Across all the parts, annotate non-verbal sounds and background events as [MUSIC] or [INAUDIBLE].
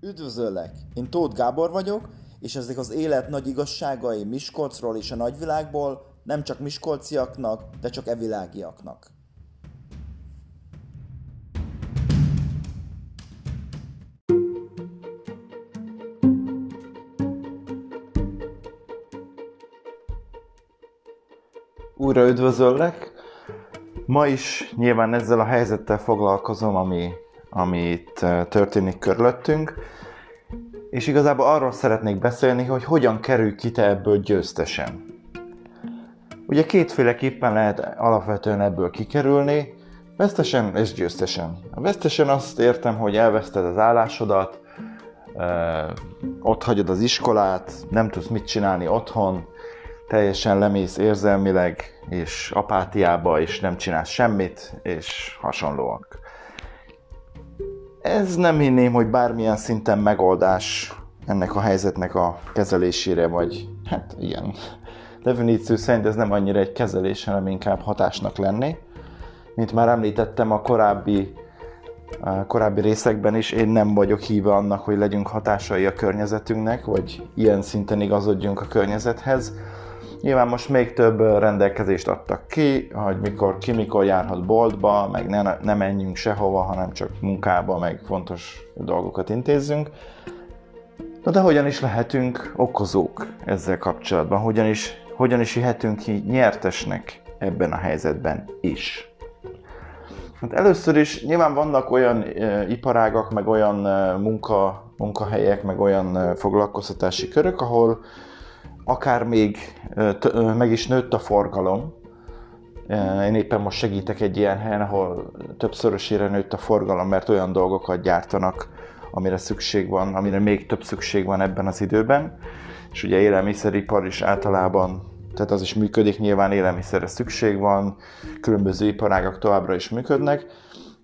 Üdvözöllek! Én Tóth Gábor vagyok, és ezek az élet nagy igazságai Miskolcról és a nagyvilágból nem csak miskolciaknak, de csak evilágiaknak. Újra üdvözöllek! Ma is nyilván ezzel a helyzettel foglalkozom, ami, ami itt eh, történik körülöttünk, és igazából arról szeretnék beszélni, hogy hogyan kerül ki te ebből győztesen. Ugye kétféleképpen lehet alapvetően ebből kikerülni, vesztesen és győztesen. A vesztesen azt értem, hogy elveszted az állásodat, ott hagyod az iskolát, nem tudsz mit csinálni otthon, teljesen lemész érzelmileg, és apátiába, és nem csinálsz semmit, és hasonlóak. Ez nem hinném, hogy bármilyen szinten megoldás ennek a helyzetnek a kezelésére, vagy hát igen, definíció szerint ez nem annyira egy kezelés, hanem inkább hatásnak lenni. Mint már említettem a korábbi, a korábbi részekben is, én nem vagyok híve annak, hogy legyünk hatásai a környezetünknek, vagy ilyen szinten igazodjunk a környezethez, Nyilván most még több rendelkezést adtak ki, hogy mikor, ki mikor járhat boltba, meg ne, ne menjünk sehova, hanem csak munkába, meg fontos dolgokat intézzünk. Na de hogyan is lehetünk okozók ezzel kapcsolatban? Hogyan is, hogyan is jöhetünk ki nyertesnek ebben a helyzetben is? Hát először is nyilván vannak olyan e, iparágak, meg olyan e, munka, munkahelyek, meg olyan e, foglalkoztatási körök, ahol akár még meg is nőtt a forgalom. Én éppen most segítek egy ilyen helyen, ahol többszörösére nőtt a forgalom, mert olyan dolgokat gyártanak, amire szükség van, amire még több szükség van ebben az időben. És ugye élelmiszeripar is általában, tehát az is működik, nyilván élelmiszerre szükség van, különböző iparágak továbbra is működnek,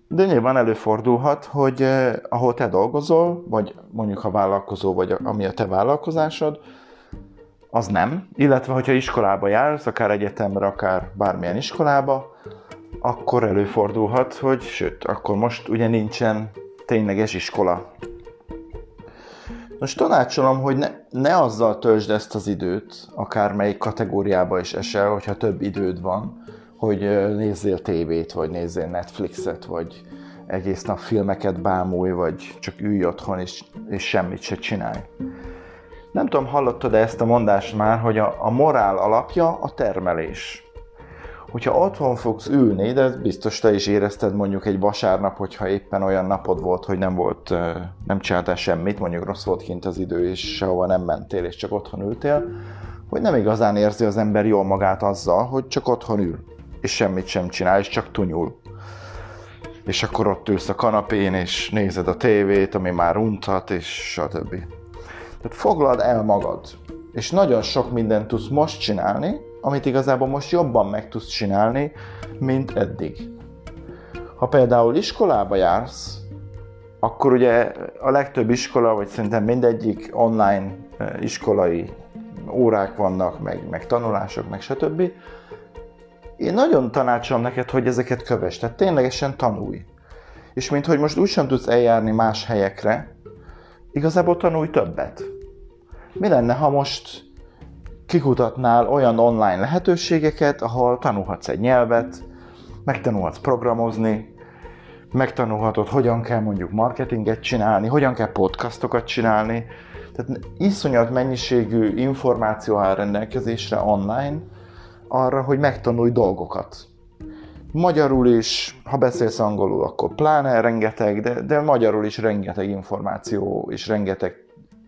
de nyilván előfordulhat, hogy ahol te dolgozol, vagy mondjuk a vállalkozó, vagy ami a te vállalkozásod, az nem. Illetve, hogyha iskolába jársz, akár egyetemre, akár bármilyen iskolába, akkor előfordulhat, hogy sőt, akkor most ugye nincsen tényleges iskola. Most tanácsolom, hogy ne, ne azzal töltsd ezt az időt, akármelyik kategóriába is esel, hogyha több időd van, hogy nézzél tévét, vagy nézzél Netflixet, vagy egész nap filmeket bámulj, vagy csak ülj otthon és, és semmit se csinálj. Nem tudom, hallottad-e ezt a mondást már, hogy a, a morál alapja a termelés. Hogyha otthon fogsz ülni, de biztos te is érezted mondjuk egy vasárnap, hogyha éppen olyan napod volt, hogy nem volt, nem csináltál semmit, mondjuk rossz volt kint az idő, és sehova nem mentél, és csak otthon ültél, hogy nem igazán érzi az ember jól magát azzal, hogy csak otthon ül, és semmit sem csinál, és csak tunyul. És akkor ott ülsz a kanapén, és nézed a tévét, ami már untat, és stb. Tehát foglald el magad, és nagyon sok mindent tudsz most csinálni, amit igazából most jobban meg tudsz csinálni, mint eddig. Ha például iskolába jársz, akkor ugye a legtöbb iskola, vagy szerintem mindegyik online eh, iskolai órák vannak, meg, meg tanulások, meg stb. Én nagyon tanácsolom neked, hogy ezeket kövess, tehát ténylegesen tanulj. És mint hogy most úgy sem tudsz eljárni más helyekre, igazából tanulj többet. Mi lenne, ha most kikutatnál olyan online lehetőségeket, ahol tanulhatsz egy nyelvet, megtanulhatsz programozni, megtanulhatod, hogyan kell mondjuk marketinget csinálni, hogyan kell podcastokat csinálni. Tehát iszonyat mennyiségű információ áll rendelkezésre online arra, hogy megtanulj dolgokat. Magyarul is, ha beszélsz angolul, akkor pláne rengeteg, de, de magyarul is rengeteg információ és rengeteg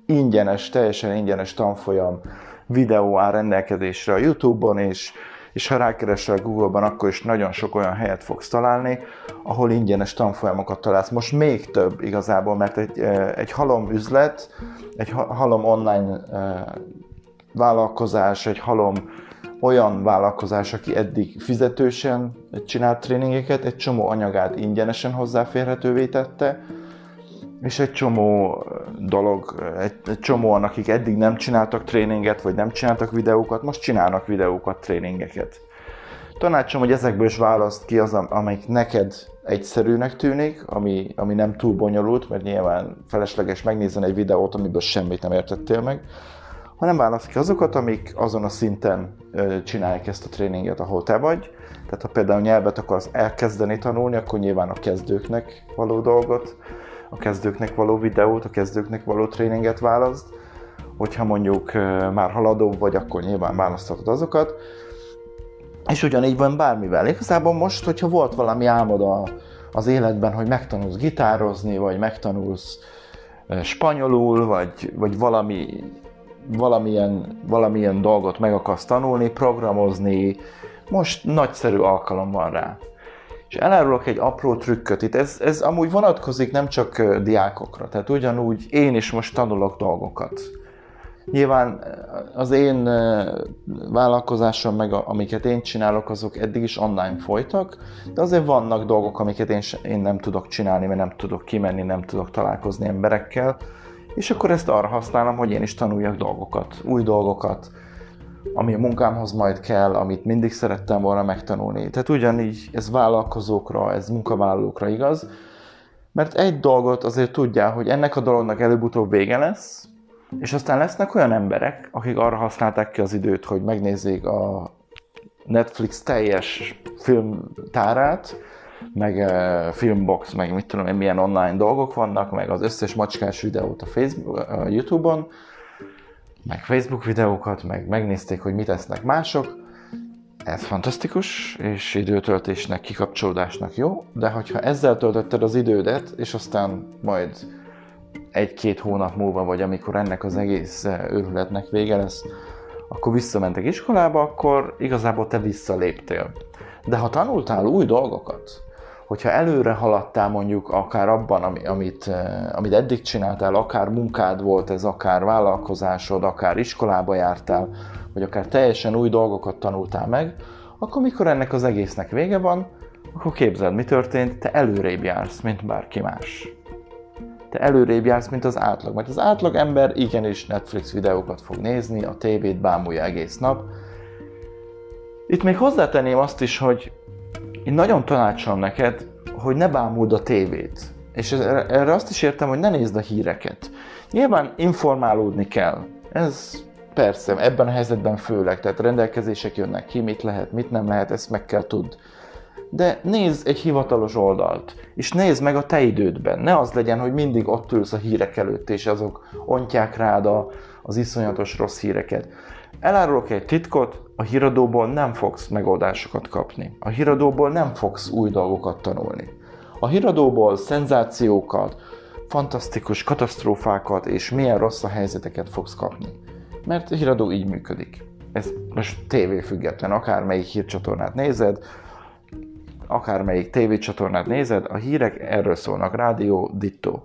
ingyenes, teljesen ingyenes tanfolyam videó áll rendelkezésre a Youtube-on, és, és ha rákeresel Google-ban, akkor is nagyon sok olyan helyet fogsz találni, ahol ingyenes tanfolyamokat találsz. Most még több igazából, mert egy, egy halom üzlet, egy halom online vállalkozás, egy halom olyan vállalkozás, aki eddig fizetősen csinált tréningeket, egy csomó anyagát ingyenesen hozzáférhetővé tette, és egy csomó dolog, egy, egy csomóan, akik eddig nem csináltak tréninget, vagy nem csináltak videókat, most csinálnak videókat, tréningeket. Tanácsom, hogy ezekből is választ ki az, amelyik neked egyszerűnek tűnik, ami, ami nem túl bonyolult, mert nyilván felesleges megnézni egy videót, amiből semmit nem értettél meg, hanem válasz ki azokat, amik azon a szinten csinálják ezt a tréninget, ahol te vagy. Tehát ha például nyelvet akarsz elkezdeni tanulni, akkor nyilván a kezdőknek való dolgot, a kezdőknek való videót, a kezdőknek való tréninget választ. Hogyha mondjuk már haladó vagy, akkor nyilván választhatod azokat. És ugyanígy van bármivel. Igazából most, hogyha volt valami álmod a, az életben, hogy megtanulsz gitározni, vagy megtanulsz spanyolul, vagy, vagy valami valamilyen, valamilyen dolgot meg akarsz tanulni, programozni, most nagyszerű alkalom van rá. És elárulok egy apró trükköt. Itt, ez, ez amúgy vonatkozik nem csak diákokra, tehát ugyanúgy én is most tanulok dolgokat. Nyilván az én vállalkozásom, meg amiket én csinálok, azok eddig is online folytak, de azért vannak dolgok, amiket én, én nem tudok csinálni, mert nem tudok kimenni, nem tudok találkozni emberekkel, és akkor ezt arra használom, hogy én is tanuljak dolgokat, új dolgokat, ami a munkámhoz majd kell, amit mindig szerettem volna megtanulni. Tehát ugyanígy ez vállalkozókra, ez munkavállalókra igaz, mert egy dolgot azért tudják, hogy ennek a dolognak előbb-utóbb vége lesz, és aztán lesznek olyan emberek, akik arra használták ki az időt, hogy megnézzék a Netflix teljes filmtárát, meg uh, Filmbox, meg mit tudom én, milyen online dolgok vannak, meg az összes macskás videót a, Facebook, a Youtube-on, meg Facebook videókat, meg megnézték, hogy mit tesznek mások. Ez fantasztikus, és időtöltésnek, kikapcsolódásnak jó, de hogyha ezzel töltötted az idődet, és aztán majd egy-két hónap múlva, vagy amikor ennek az egész őrületnek vége lesz, akkor visszamentek iskolába, akkor igazából te visszaléptél. De ha tanultál új dolgokat, hogyha előre haladtál mondjuk akár abban, amit, eh, amit eddig csináltál, akár munkád volt ez, akár vállalkozásod, akár iskolába jártál, vagy akár teljesen új dolgokat tanultál meg, akkor mikor ennek az egésznek vége van, akkor képzeld, mi történt, te előrébb jársz, mint bárki más. Te előrébb jársz, mint az átlag. Mert az átlag ember igenis Netflix videókat fog nézni, a tévét bámulja egész nap. Itt még hozzátenném azt is, hogy én nagyon tanácsolom neked, hogy ne bámuld a tévét. És erre azt is értem, hogy ne nézd a híreket. Nyilván informálódni kell. Ez persze, ebben a helyzetben főleg, tehát rendelkezések jönnek ki, mit lehet, mit nem lehet, ezt meg kell tud. De nézd egy hivatalos oldalt, és nézd meg a te idődben. Ne az legyen, hogy mindig ott ülsz a hírek előtt, és azok ontják rád a, az iszonyatos rossz híreket. Elárulok egy titkot, a híradóból nem fogsz megoldásokat kapni. A híradóból nem fogsz új dolgokat tanulni. A híradóból szenzációkat, fantasztikus katasztrófákat és milyen rossz a helyzeteket fogsz kapni. Mert a híradó így működik. Ez most tévé független, akármelyik hírcsatornát nézed, akármelyik tévécsatornát nézed, a hírek erről szólnak, rádió, ditto.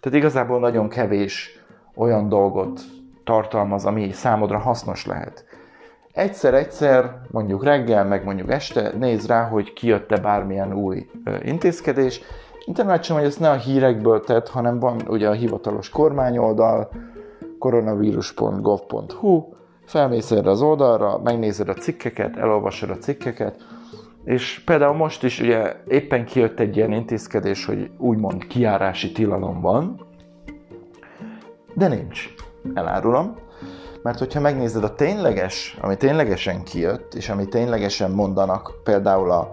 Tehát igazából nagyon kevés olyan dolgot tartalmaz, ami számodra hasznos lehet. Egyszer-egyszer, mondjuk reggel, meg mondjuk este néz rá, hogy kijött-e bármilyen új intézkedés. Internet hogy ezt ne a hírekből tett, hanem van ugye a hivatalos kormányoldal, koronavírus.gov.hu, felmész erre az oldalra, megnézed a cikkeket, elolvasod a cikkeket, és például most is ugye éppen kijött egy ilyen intézkedés, hogy úgymond kiárási tilalom van, de nincs elárulom. Mert hogyha megnézed a tényleges, ami ténylegesen kijött, és ami ténylegesen mondanak, például a,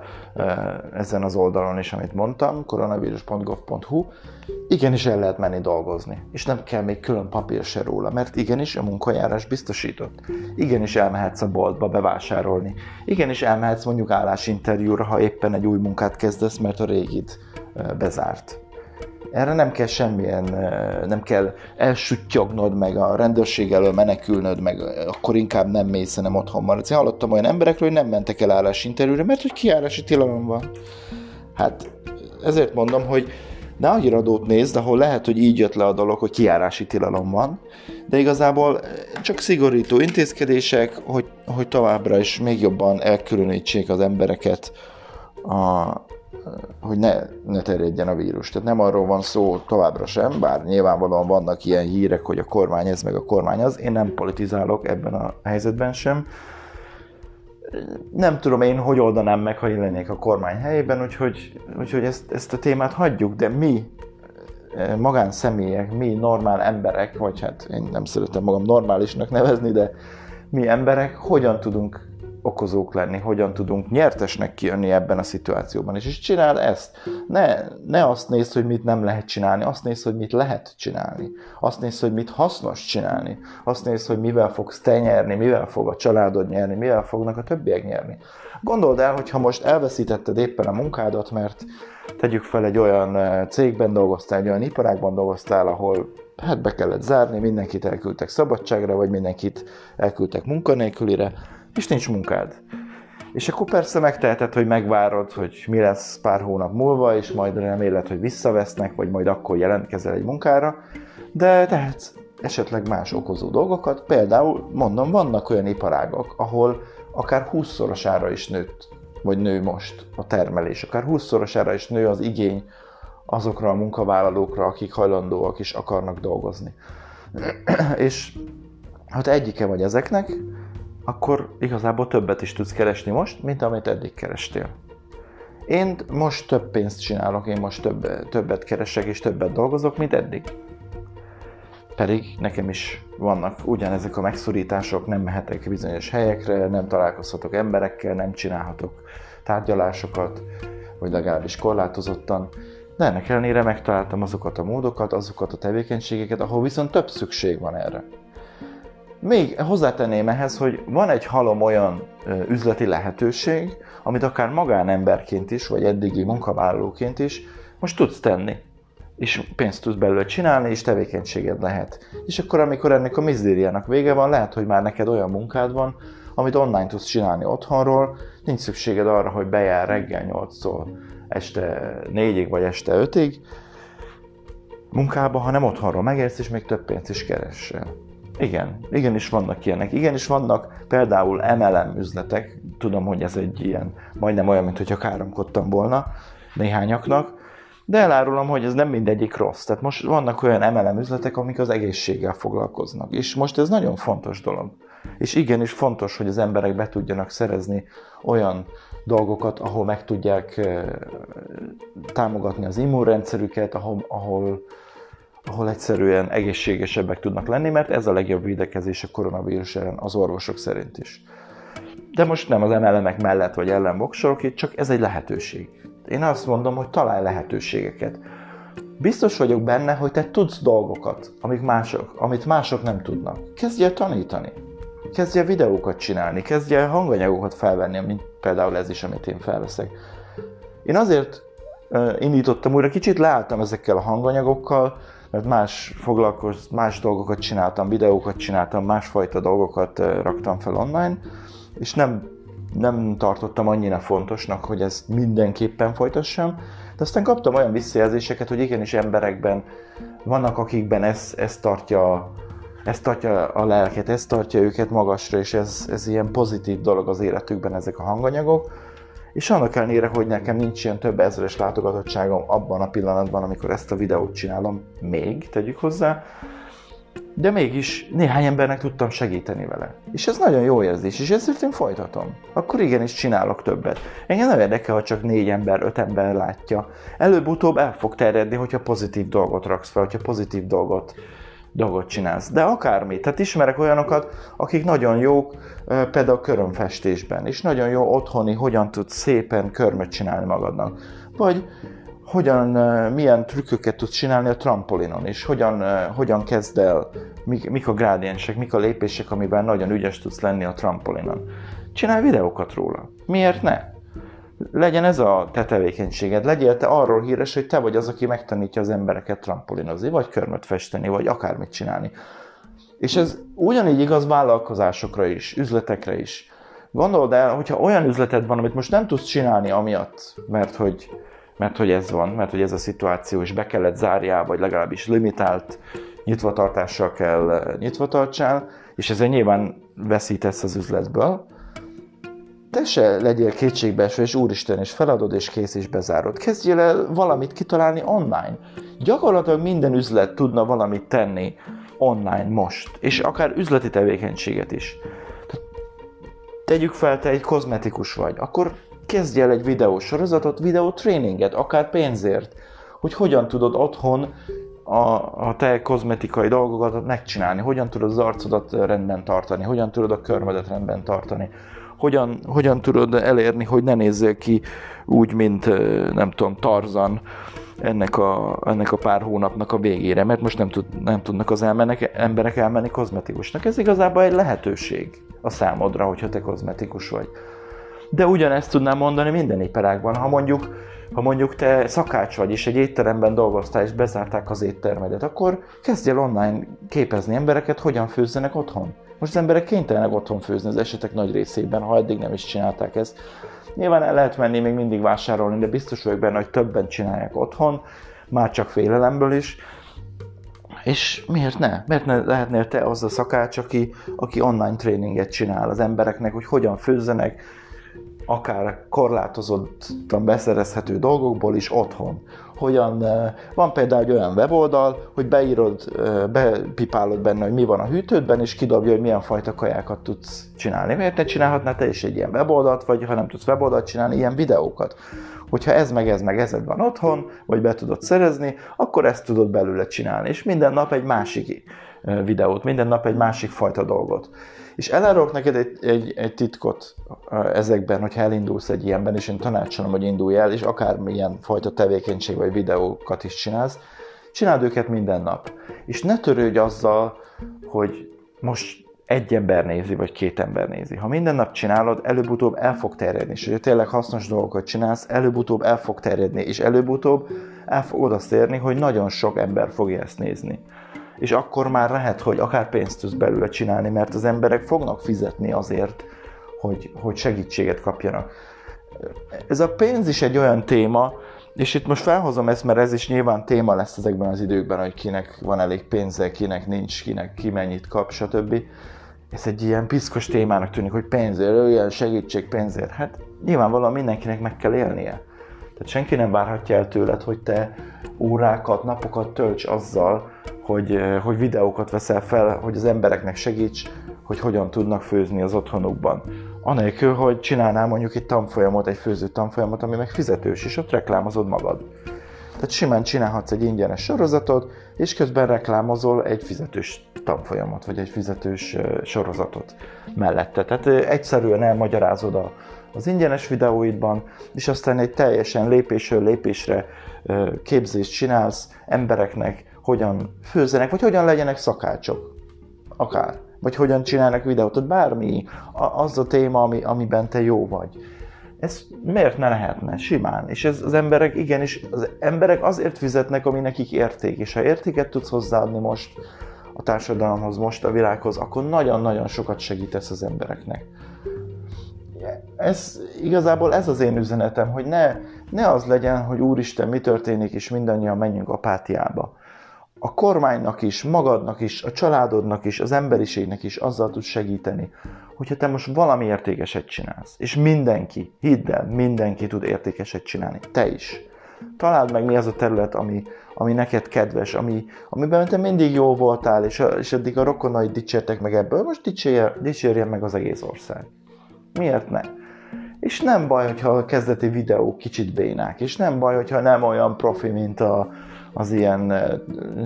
ezen az oldalon is, amit mondtam, koronavírus.gov.hu, igenis el lehet menni dolgozni, és nem kell még külön papír se róla, mert igenis a munkajárás biztosított. Igenis elmehetsz a boltba bevásárolni. Igenis elmehetsz mondjuk állásinterjúra, ha éppen egy új munkát kezdesz, mert a régit bezárt. Erre nem kell semmilyen, nem kell elsüttyognod, meg a rendőrség elől menekülnöd, meg akkor inkább nem mész, hanem otthon maradsz. Én hallottam olyan emberekről, hogy nem mentek el állásinterjúra, mert hogy kiárási tilalom van. Hát ezért mondom, hogy ne a híradót nézd, ahol lehet, hogy így jött le a dolog, hogy kiárási tilalom van, de igazából csak szigorító intézkedések, hogy, hogy továbbra is még jobban elkülönítsék az embereket a, hogy ne, ne terjedjen a vírus. Tehát nem arról van szó továbbra sem, bár nyilvánvalóan vannak ilyen hírek, hogy a kormány ez, meg a kormány az. Én nem politizálok ebben a helyzetben sem. nem tudom én, hogy oldanám meg, ha én lennék a kormány helyében, úgyhogy, úgyhogy ezt, ezt a témát hagyjuk, de mi magánszemélyek, mi normál emberek, vagy hát én nem szeretem magam normálisnak nevezni, de mi emberek hogyan tudunk okozók lenni, hogyan tudunk nyertesnek kijönni ebben a szituációban. És, és csinál ezt. Ne, ne azt nézd, hogy mit nem lehet csinálni, azt nézd, hogy mit lehet csinálni. Azt nézd, hogy mit hasznos csinálni. Azt nézd, hogy mivel fogsz te nyerni, mivel fog a családod nyerni, mivel fognak a többiek nyerni. Gondold el, hogy ha most elveszítetted éppen a munkádat, mert tegyük fel egy olyan cégben dolgoztál, egy olyan iparágban dolgoztál, ahol hát be kellett zárni, mindenkit elküldtek szabadságra, vagy mindenkit elküldtek munkanélkülire, és nincs munkád. És akkor persze megteheted, hogy megvárod, hogy mi lesz pár hónap múlva, és majd reméled, hogy visszavesznek, vagy majd akkor jelentkezel egy munkára, de tehetsz esetleg más okozó dolgokat. Például, mondom, vannak olyan iparágok, ahol akár 20-szorosára is nőtt, vagy nő most a termelés, akár 20-szorosára is nő az igény azokra a munkavállalókra, akik hajlandóak is akarnak dolgozni. [CLEARS THROAT] és ha te egyike vagy ezeknek, akkor igazából többet is tudsz keresni most, mint amit eddig kerestél. Én most több pénzt csinálok, én most több, többet keresek és többet dolgozok, mint eddig. Pedig nekem is vannak ugyanezek a megszorítások, nem mehetek bizonyos helyekre, nem találkozhatok emberekkel, nem csinálhatok tárgyalásokat, vagy legalábbis korlátozottan. De ennek ellenére megtaláltam azokat a módokat, azokat a tevékenységeket, ahol viszont több szükség van erre. Még hozzátenném ehhez, hogy van egy halom olyan üzleti lehetőség, amit akár magánemberként is, vagy eddigi munkavállalóként is most tudsz tenni. És pénzt tudsz belőle csinálni, és tevékenységed lehet. És akkor, amikor ennek a mizériának vége van, lehet, hogy már neked olyan munkád van, amit online tudsz csinálni otthonról, nincs szükséged arra, hogy bejár reggel 8-tól este 4-ig vagy este 5-ig munkába, hanem otthonról megérsz, és még több pénzt is keresel. Igen, igenis vannak ilyenek. Igenis vannak például MLM üzletek, tudom, hogy ez egy ilyen, majdnem olyan, mint hogyha káromkodtam volna néhányaknak, de elárulom, hogy ez nem mindegyik rossz. Tehát most vannak olyan MLM üzletek, amik az egészséggel foglalkoznak. És most ez nagyon fontos dolog. És igenis fontos, hogy az emberek be tudjanak szerezni olyan dolgokat, ahol meg tudják eh, támogatni az immunrendszerüket, ahol, ahol ahol egyszerűen egészségesebbek tudnak lenni, mert ez a legjobb védekezés a koronavírus ellen az orvosok szerint is. De most nem az emelemek mellett vagy ellen voksolok itt, csak ez egy lehetőség. Én azt mondom, hogy találj lehetőségeket. Biztos vagyok benne, hogy te tudsz dolgokat, amik mások, amit mások nem tudnak. Kezdj el tanítani. Kezdj el videókat csinálni, kezdj el hanganyagokat felvenni, mint például ez is, amit én felveszek. Én azért indítottam újra, kicsit leálltam ezekkel a hanganyagokkal, mert más foglalkoz, más dolgokat csináltam, videókat csináltam, másfajta dolgokat raktam fel online, és nem, nem tartottam annyira fontosnak, hogy ezt mindenképpen folytassam, de aztán kaptam olyan visszajelzéseket, hogy igenis emberekben vannak, akikben ez, ez tartja ez tartja a lelket, ez tartja őket magasra, és ez, ez ilyen pozitív dolog az életükben ezek a hanganyagok és annak ellenére, hogy nekem nincs ilyen több ezeres látogatottságom abban a pillanatban, amikor ezt a videót csinálom, még tegyük hozzá, de mégis néhány embernek tudtam segíteni vele. És ez nagyon jó érzés, és ezért én folytatom. Akkor igenis csinálok többet. Engem nem érdekel, ha csak négy ember, öt ember látja. Előbb-utóbb el fog terjedni, hogyha pozitív dolgot raksz fel, hogyha pozitív dolgot dolgot csinálsz. De akármi. Tehát ismerek olyanokat, akik nagyon jók például körömfestésben, és nagyon jó otthoni, hogyan tudsz szépen körmöt csinálni magadnak. Vagy hogyan, milyen trükköket tudsz csinálni a trampolinon, és hogyan, hogyan kezd el, mik, mik a grádiensek, mik a lépések, amiben nagyon ügyes tudsz lenni a trampolinon. Csinálj videókat róla. Miért ne? Legyen ez a te tevékenységed, legyél te arról híres, hogy te vagy az, aki megtanítja az embereket trampolinozni, vagy körmöt festeni, vagy akármit csinálni. És ez ugyanígy igaz vállalkozásokra is, üzletekre is. Gondold el, hogyha olyan üzleted van, amit most nem tudsz csinálni amiatt, mert hogy, mert hogy ez van, mert hogy ez a szituáció, és be kellett zárjál, vagy legalábbis limitált nyitvatartással kell nyitvatartsál, és ezzel nyilván veszítesz az üzletből, te se legyél kétségbeesve, és úristen, és feladod, és kész, és bezárod. Kezdjél el valamit kitalálni online. Gyakorlatilag minden üzlet tudna valamit tenni online most, és akár üzleti tevékenységet is. tegyük fel, te egy kozmetikus vagy, akkor kezdj el egy videósorozatot, videótréninget, akár pénzért, hogy hogyan tudod otthon a, a te kozmetikai dolgokat megcsinálni, hogyan tudod az arcodat rendben tartani, hogyan tudod a körmedet rendben tartani, hogyan, hogyan tudod elérni, hogy ne nézzél ki úgy, mint nem tudom, Tarzan ennek a, ennek a pár hónapnak a végére, mert most nem, tud, nem tudnak az elmenek, emberek elmenni kozmetikusnak. Ez igazából egy lehetőség a számodra, hogyha te kozmetikus vagy. De ugyanezt tudnám mondani minden iparágban. Ha mondjuk, ha mondjuk te szakács vagy, és egy étteremben dolgoztál, és bezárták az éttermedet, akkor kezdj el online képezni embereket, hogyan főzzenek otthon. Most az emberek kénytelenek otthon főzni az esetek nagy részében, ha eddig nem is csinálták ezt. Nyilván el lehet menni még mindig vásárolni, de biztos vagyok benne, hogy többen csinálják otthon, már csak félelemből is. És miért ne? Miért ne lehetnél te az a szakács, aki, aki online tréninget csinál az embereknek, hogy hogyan főzzenek, akár korlátozottan beszerezhető dolgokból is otthon. Hogyan, van például egy olyan weboldal, hogy beírod, bepipálod benne, hogy mi van a hűtődben, és kidobja, hogy milyen fajta kajákat tudsz csinálni. Miért ne csinálhatnál te is egy ilyen weboldalt, vagy ha nem tudsz weboldalt csinálni, ilyen videókat. Hogyha ez meg ez meg ezed van otthon, vagy be tudod szerezni, akkor ezt tudod belőle csinálni. És minden nap egy másik videót, minden nap egy másik fajta dolgot. És elárulok neked egy, egy, egy titkot ezekben, hogyha elindulsz egy ilyenben, és én tanácsolom, hogy indulj el, és akármilyen fajta tevékenység vagy videókat is csinálsz, csináld őket minden nap. És ne törődj azzal, hogy most egy ember nézi, vagy két ember nézi. Ha minden nap csinálod, előbb-utóbb el fog terjedni. És hogyha tényleg hasznos dolgokat csinálsz, előbb-utóbb el fog terjedni, és előbb-utóbb el fogod azt érni, hogy nagyon sok ember fogja ezt nézni és akkor már lehet, hogy akár pénzt tudsz belőle csinálni, mert az emberek fognak fizetni azért, hogy, hogy segítséget kapjanak. Ez a pénz is egy olyan téma, és itt most felhozom ezt, mert ez is nyilván téma lesz ezekben az időkben, hogy kinek van elég pénze, kinek nincs, kinek ki mennyit kap, stb. Ez egy ilyen piszkos témának tűnik, hogy pénzért, ilyen segítség pénzért. Hát nyilvánvalóan mindenkinek meg kell élnie. Tehát senki nem várhatja el tőled, hogy te órákat, napokat tölts azzal, hogy, eh, hogy videókat veszel fel, hogy az embereknek segíts, hogy hogyan tudnak főzni az otthonukban. Anélkül, hogy csinálnál mondjuk egy tanfolyamot, egy főző tanfolyamot, ami meg fizetős, és ott reklámozod magad. Tehát simán csinálhatsz egy ingyenes sorozatot, és közben reklámozol egy fizetős tanfolyamot, vagy egy fizetős eh, sorozatot mellette. Tehát eh, egyszerűen elmagyarázod a, az ingyenes videóidban, és aztán egy teljesen lépésről lépésre képzést csinálsz embereknek, hogyan főzzenek, vagy hogyan legyenek szakácsok. Akár. Vagy hogyan csinálnak videót, tehát bármi, az a téma, ami, amiben te jó vagy. Ez miért ne lehetne? Simán. És ez az emberek, igenis, az emberek azért fizetnek, ami nekik érték. És ha értéket tudsz hozzáadni most a társadalomhoz, most a világhoz, akkor nagyon-nagyon sokat segítesz az embereknek ez igazából ez az én üzenetem, hogy ne, ne az legyen, hogy úristen, mi történik, és mindannyian menjünk apátiába. A kormánynak is, magadnak is, a családodnak is, az emberiségnek is azzal tud segíteni, hogyha te most valami értékeset csinálsz. És mindenki, hidd el, mindenki tud értékeset csinálni. Te is. Találd meg, mi az a terület, ami, ami neked kedves, ami, amiben te mindig jó voltál, és, és eddig a rokonaid dicsértek meg ebből, most dicsérje, dicsérjen meg az egész ország. Miért ne? És nem baj, hogyha a kezdeti videók kicsit bénák, és nem baj, hogyha nem olyan profi, mint a, az ilyen, eh,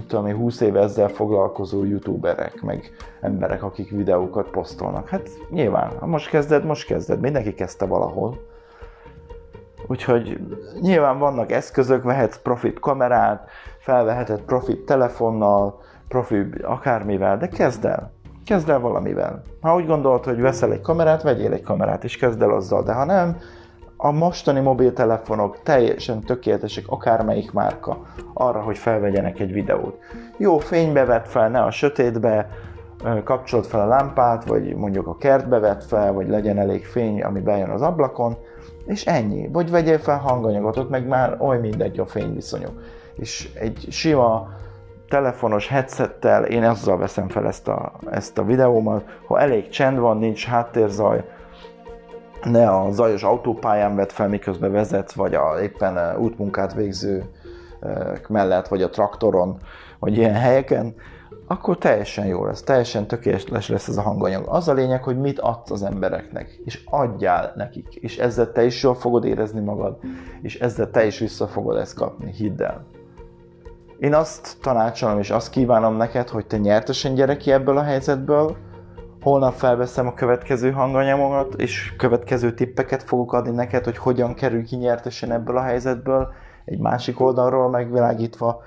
tudom 20 éve ezzel foglalkozó youtuberek, meg emberek, akik videókat posztolnak. Hát nyilván, ha most kezded, most kezded. Mindenki kezdte valahol. Úgyhogy nyilván vannak eszközök, vehetsz profit kamerát, felveheted profit telefonnal, profi akármivel, de kezd el. Kezd el valamivel. Ha úgy gondolod, hogy veszel egy kamerát, vegyél egy kamerát, és kezd el azzal, de ha nem, a mostani mobiltelefonok teljesen tökéletesek, akármelyik márka, arra, hogy felvegyenek egy videót. Jó fénybe vett fel, ne a sötétbe, kapcsolt fel a lámpát, vagy mondjuk a kertbe vett fel, vagy legyen elég fény, ami bejön az ablakon, és ennyi. Vagy vegyél fel hanganyagot, ott meg már oly mindegy a fényviszonyok. És egy sima telefonos headsettel én azzal veszem fel ezt a, ezt a videómat, ha elég csend van, nincs háttérzaj, ne a zajos autópályán vett fel, miközben vezet, vagy a éppen útmunkát végző mellett, vagy a traktoron, vagy ilyen helyeken, akkor teljesen jó lesz, teljesen tökéletes lesz ez a hanganyag. Az a lényeg, hogy mit adsz az embereknek, és adjál nekik, és ezzel te is jól fogod érezni magad, és ezzel te is vissza fogod ezt kapni, hidd el. Én azt tanácsolom, és azt kívánom neked, hogy te nyertesen gyere ki ebből a helyzetből, holnap felveszem a következő hanganyagomat, és következő tippeket fogok adni neked, hogy hogyan kerül ki nyertesen ebből a helyzetből, egy másik oldalról megvilágítva.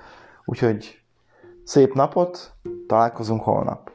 Úgyhogy szép napot, találkozunk holnap.